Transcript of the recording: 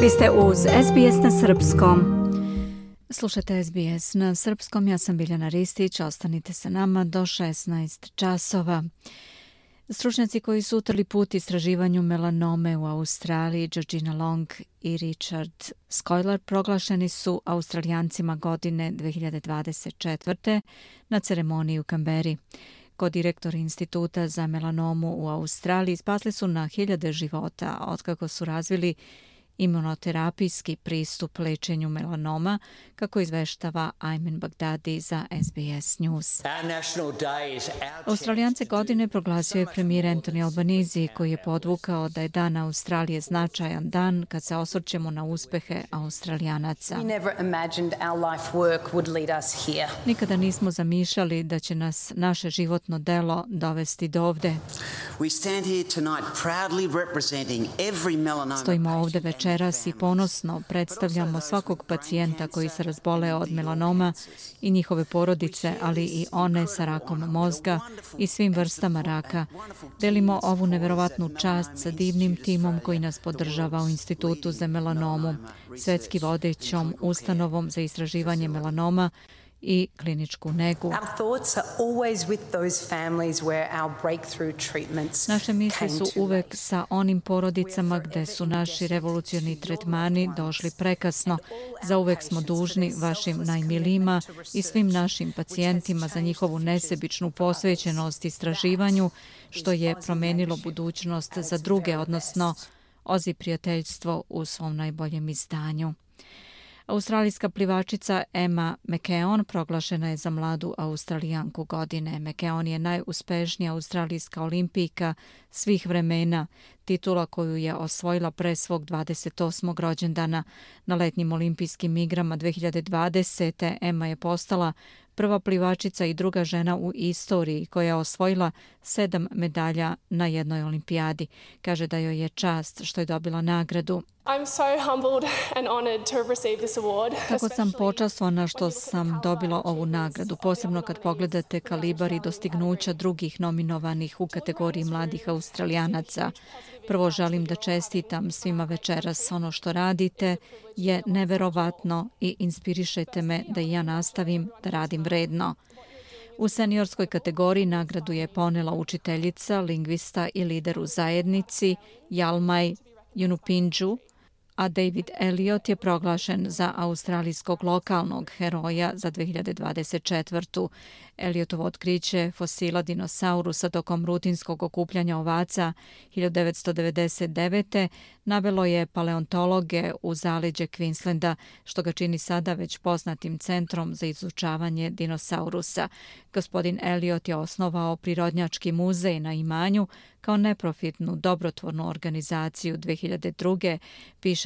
Vi ste uz SBS na Srpskom. Slušajte SBS na Srpskom, ja sam Biljana Ristić, ostanite sa nama do 16 časova. Stručnjaci koji su utrli put istraživanju melanome u Australiji, Georgina Long i Richard Skoiler, proglašeni su Australijancima godine 2024. na ceremoniji u Kamberi. Kod direktor Instituta za melanomu u Australiji spasli su na hiljade života otkako su razvili imunoterapijski pristup lečenju melanoma, kako izveštava Ayman Bagdadi za SBS News. Australijance godine proglasio je premijer Anthony Albanizi, koji je podvukao da je dan Australije značajan dan kad se osvrćemo na uspehe Australijanaca. Nikada nismo zamišljali da će nas naše životno delo dovesti do ovde. Stojimo ovde već večeras i ponosno predstavljamo svakog pacijenta koji se razbole od melanoma i njihove porodice, ali i one sa rakom mozga i svim vrstama raka. Delimo ovu neverovatnu čast sa divnim timom koji nas podržava u Institutu za melanomu, svetski vodećom ustanovom za istraživanje melanoma, i kliničku negu. Naše misli su uvek sa onim porodicama gde su naši revolucioni tretmani došli prekasno. Za uvek smo dužni vašim najmilima i svim našim pacijentima za njihovu nesebičnu posvećenost istraživanju, što je promenilo budućnost za druge, odnosno ozi prijateljstvo u svom najboljem izdanju. Australijska plivačica Emma McKeon proglašena je za mladu australijanku godine. McKeon je najuspešnija australijska olimpijka svih vremena, titula koju je osvojila pre svog 28. rođendana na letnjim olimpijskim igrama 2020. Emma je postala prva plivačica i druga žena u istoriji koja je osvojila sedam medalja na jednoj olimpijadi. Kaže da joj je čast što je dobila nagradu. Tako sam počastvona što sam dobila ovu nagradu, posebno kad pogledate kalibar i dostignuća drugih nominovanih u kategoriji mladih australijanaca. Prvo želim da čestitam svima večeras ono što radite. je neverovatno i inspirišete me da i ja nastavim da radim vredno. U seniorskoj kategoriji nagradu je ponela učiteljica, lingvista i lider u zajednici Jalmaj Junupinđu, a David Elliot je proglašen za australijskog lokalnog heroja za 2024. Elliotovo otkriće fosila dinosaurusa tokom rutinskog okupljanja ovaca 1999. navelo je paleontologe u zaleđe Queenslanda, što ga čini sada već poznatim centrom za izučavanje dinosaurusa. Gospodin Elliot je osnovao Prirodnjački muzej na imanju kao neprofitnu dobrotvornu organizaciju 2002. piše